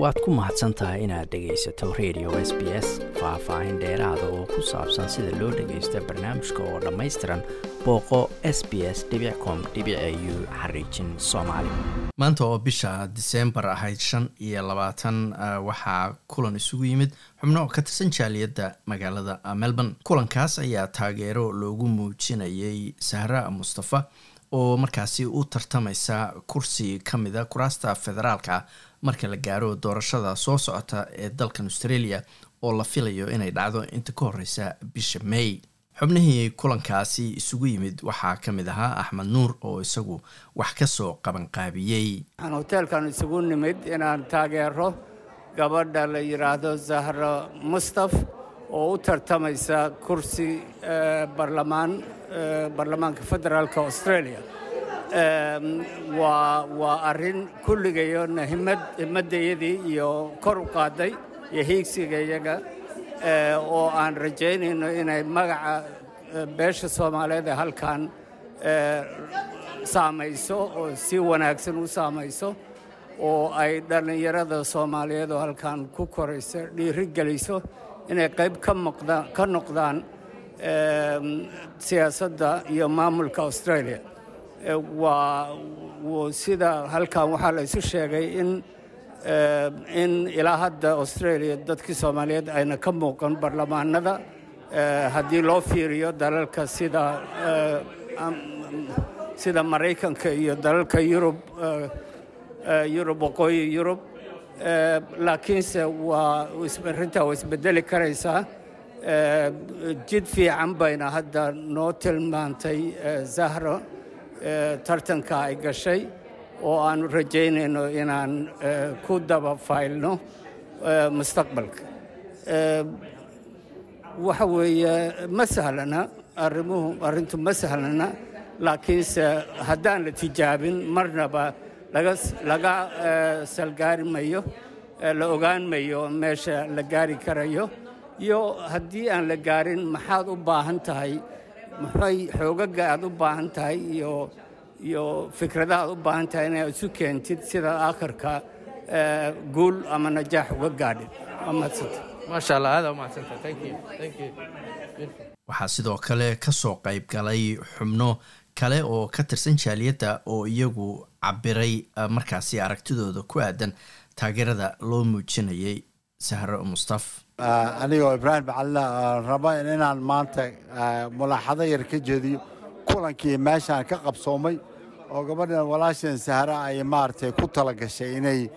waad ku mahadsan tahay inaad dhegaysato radio s b s faah-faahin dheeraada oo ku saabsan sida loo dhagaysto barnaamijka oo dhammaystiran booqo s b s com u xariijin soomaali. Maanta oo bisha diseembar ahayd shan iyo labaatan waxaa kulan isugu yimid xubno ka tirsan jaaliyadda magaalada melbourne. Kulankaas ayaa taageero loogu muujinayay sahra mustafa oo markaasi u tartamaysa kursi ka mida kuraasta federaalka marka la gaaro doorashada soo socota ee dalkan australia oo la filayo inay dhacdo inta ka horeysa bisha may. Xubnihii kulankaasi isugu yimid waxaa ka mid ahaa axmed nuur oo isagu wax ka soo qabanqaabiyey. Waxaan hoteelkan isugu nimid inaan taageero gabadha la yidhaahdo zahra mustaf oo u tartamaysa kursi barlamaan baarlamaanka federaalka australia waa arrin kulligayona himad himaddayadii iyo kor u qaaday iyo hiigsiga iyaga oo aan rajaynayno inay magaca beesha soomaaliyeed ee halkan saamayso oo si wanaagsan u saamayso oo ay dhallinyarada soomaaliyeed oo halkan ku korayso dhiiri geliso inay qayb ka noqdaan siyaasadda iyo maamulka australia waa sida halkan waxaa la isu sheegay in in ilaa hadda australia dadkii soomaaliyeed ayna ka muuqan barlamaanada haddii loo fiiriyo dalalka sida sida maraykanka iyo dalalka yurub yurub waqooyi yurub laakiinse waa arrintaa waa isbedeli karaysaa. Jid fiican bayna hadda noo tilmaantay zahro tartanka ay gashay oo aanu rajaynayno inaan ku daba faylno mustaqbalka. Waxa weeye ma sahlana arrimuhu arrintu ma sahlana laakiinse haddaan la tijaabin marnaba laga salgaari mayo la ogaan mayo meesha la gaari karayo iyo haddii aan la gaarin maxaad u baahan tahay maxay xoogaga aad u baahan tahay iyo iyo fikradaha aad u baahan tahay inaad isu keentid sida aakhirka guul ama najaax uga gaadhin. Waa mahadsanta maasha allah aada umahadsanta thank you. Thank you. Waxaa sidoo kale ka soo qayb galay xubno kale oo ka tirsan jaaliyadda oo iyagu cabiray markaasi aragtidooda ku aadan taageerada loo muujinayay. Sahro mustaf anigoo ibraahim bacalina raba inaan maanta mulaaxado yar ka jeediyo. Kulankii meeshaan ka qabsoomay oo gabadhan walaasheen sahra ay maaragtay ku tala gashay inay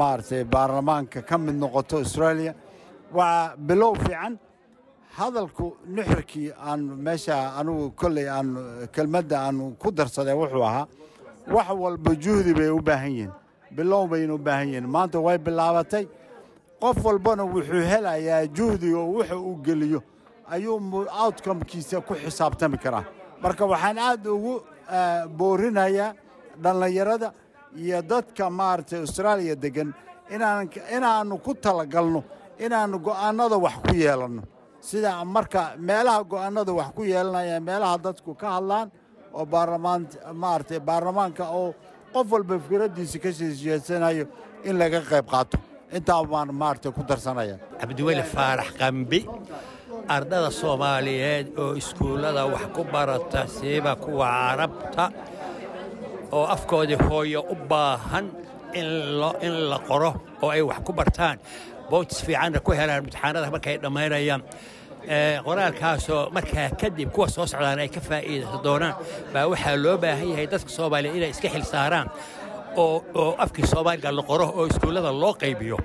maaragtay baarlamaanka ka mid noqoto australia. Waa bilow fiican. Hadalku nuxurkii aan meesha anugu kolley aan kelmadda aan ku darsaday wuxuu ahaa wax walba juhdi bay u baahan yihiin. Bilow bayna u baahan yihiin. Maanta way bilaabatay. Qof walbana wuxuu helayaa juhdiga wuxa uu geliyo. Ayuu outcomekiisa ku xisaabtami karaa. Marka waxaan aad ugu boorinayaa dhallinyarada iyo dadka maaragtay austraaliya deggan inaannu ku talagalno inaannu go'aannada wax ku yeelanno. Sida marka meelaha go'aannada wax ku yeelanaya meelaha dadku ka hadlaan oo baarlamaan baarlamaanka oo qof walba fikraddiisa ka sheesheesanayo in laga qayb qaato. Intaa baan maaragtay ku darsanaya cabdiweli faarax qambi ardada soomaaliyeed oo iskuullada wax ku barata siiba kuwa carabta oo afkoodii hooyo u baahan in la qoro oo ay wax ku bartaan. Bootis fiicanna ku helaan imtixaanada markay dhammaynayaan qoraalkaasoo markaa kadib kuwa soo socdaan ay ka faa'iidaysan doonaan. Baa waxaa loo baahan yahay dadka soomaaliya inay iska xil saaraan oo afkii soomaaliga la qoro oo iskuullada loo qaybiyo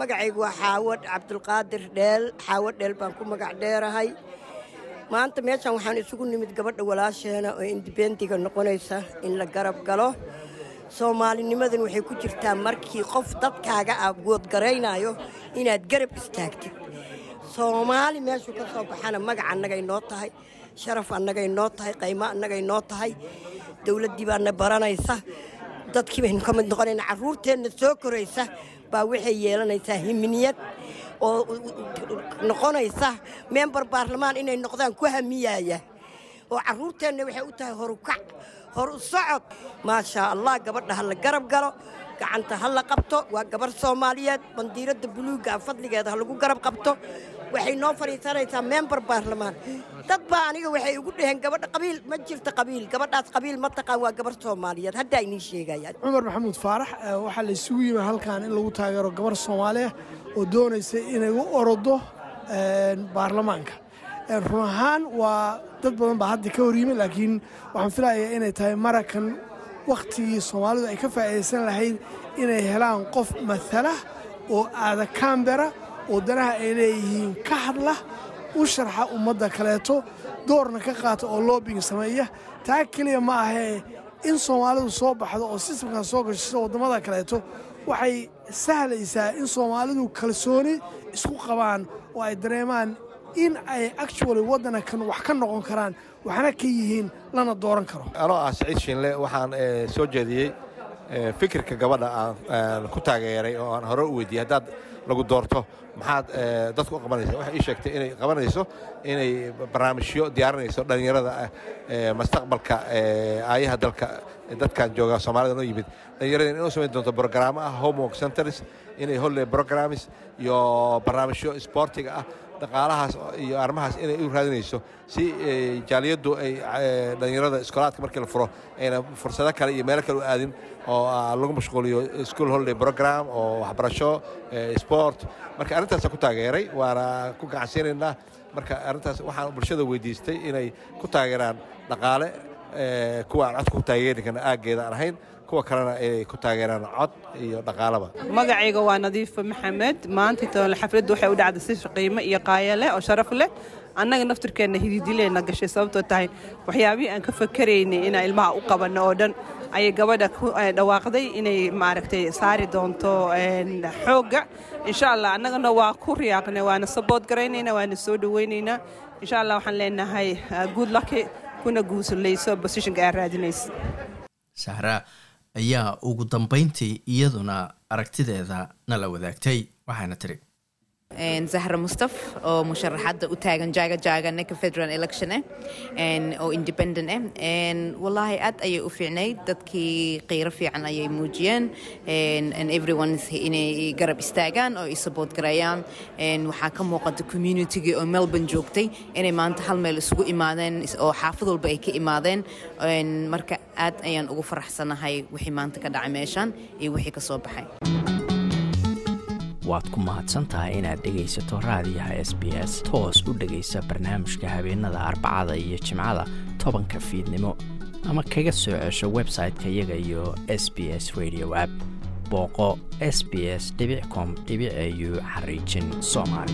magacaygu waa xaawad cabdulqaadir dheel xaawad dheel baan ku magac dheerahay. Maanta meeshan waxaan isugu nimid gabadha walaasheena oo indibendiga noqonaysa in la garab galo. Soomaalinimadan waxay ku jirtaa markii qof dadkaaga ah goodgaraynayo inaad garab istaagtid soomaali meeshuu ka soo baxana magac annagay noo tahay sharaf annagay noo tahay qaymo annagay noo tahay dawladdii baana baranaysa dadkii baynu ka mid noqonayna carruurteenna soo koraysa baa waxay yeelanaysaa himiniyad oo noqonaysa member baarlamaan inay noqdaan ku hamiyaaya. Oo carruurteenna waxay u tahay horukac hor u socod. Maashaa allah gabadha ha la garab galo gacanta ha la qabto. Waa gabar soomaaliyeed bandiiradda buluugga fadligeeda ha lagu garab qabto waxay noo fadhiisanaysaa member baarlamaan. Dad baa aniga waxay igu dhaheen gabadha qabiil ma jirto qabiil. Gabadhaas qabiil ma taqaan waa gabar soomaaliyeed. Haddaa inii sheegayaan cumar maxamuud faarax waxaa la isugu yimi halkan in lagu taageero gabar soomaaliya oo doonaysa inay u orodo baarlamaanka. Run ahaan waa dad badan baa hadda ka hor laakiin waxaan filayaa inay tahay marakan wakhtigii soomaalidu ay ka faa'iidaysan lahayd inay helaan qof matala oo aada kambera oo danaha ay leeyihiin ka hadla u sharxa ummadda kaleeto doorna ka qaata oo loobing sameeya. Taa keliya ma ahee in soomaalidu soo baxdo oo sistamkan soo gashiso waddamada kaleeto. Waxay sahlaysaa in soomaalidu kalsooni isku qabaan oo ay dareemaan in ay actually waddankan wax ka noqon karaan waxna ka yihiin lana dooran karo. Anoo ah saciid shiinle waxaan soo jeediyey fikirka gabadha aan ku taageeray oo aan hore u weydiiyey. Haddaad lagu doorto. Maxaad dadku u qabanaysa waxay ii sheegtay inay qabanayso inay barnaamijyo diyaarinayso dhallinyarada mustaqbalka aayaha dalka dadkan jooga soomaalida noo yimid. Dhallinyarada inay u samayn doonto brogaraamo ah homework centers inay holle programs iyo barnaamijyo isboortiga ah dhaqaalahaas iyo arrimahaas inay u raadinayso si jaaliyaddu ay dhallinyarada iskoolaadka markii la furo ayna fursado kale iyo meelo kale u aadin oo lagu mashquuliyo school holiday program oo waxbarasho sport. Marka arrintaasa ku taageeray waana ku gacansiinaynaa marka arrintaas waxaan bulshada weydiistay inay ku taageeraan dhaqaale kuwa aan codka ku taageeri karna aaggeeda ahayn kuwa kalena ay ku taageeraan cod iyo dhaqaalaba. Magacayga waa nadiifa maxamed. Maanta xafladdu waxay u dhacday si qiimo iyo qaaya leh oo sharaf leh. Annaga naftirkeenna hididileena gashay sababtoo tahay waxyaabihii aan ka fakaraynay inaan ilmaha u qabanno oo dhan. Ayay gabadha ku dhawaaqday inay maaragtay saari doonto xoogga insha allah annagana waa ku riyaaqnay waana sabood garaynaynaa waana soo dhowaynaynaa insha allah waxaan leenahay good lucky kuna guusulayso positionka aad raadinaysa sahra ayaa ugu dambayntii iyaduna aragtideeda nala wadaagtay waxaana tiri zahra mustaf oo musharaxadda u taagan jaaga jaaga ninka federal election eh oo independent eh. Wallaahi aad ayay u fiicnayd dadkii qiiro fiican ayay muujiyeen. Everyone garab istaagaan oo ay support waxaa ka muuqata communitygii oo melbourne joogtay inay maanta hal meel isugu imaadeen oo xaafad walba ay ka imaadeen. Marka aad ayaan ugu faraxsanahay wixii maanta ka dhacay meeshan iyo wixii ka soo baxay waad ku mahadsan tahay inaad dhegaysato raadiyaha s b s. Toos u dhegaysa barnaamijka habeenada arbacada iyo jimcada tobanka fiidnimo. Ama kaga soo cesho website-ka iyaga iyo s b s radio app. Booqo s b s com au xariijin soomaali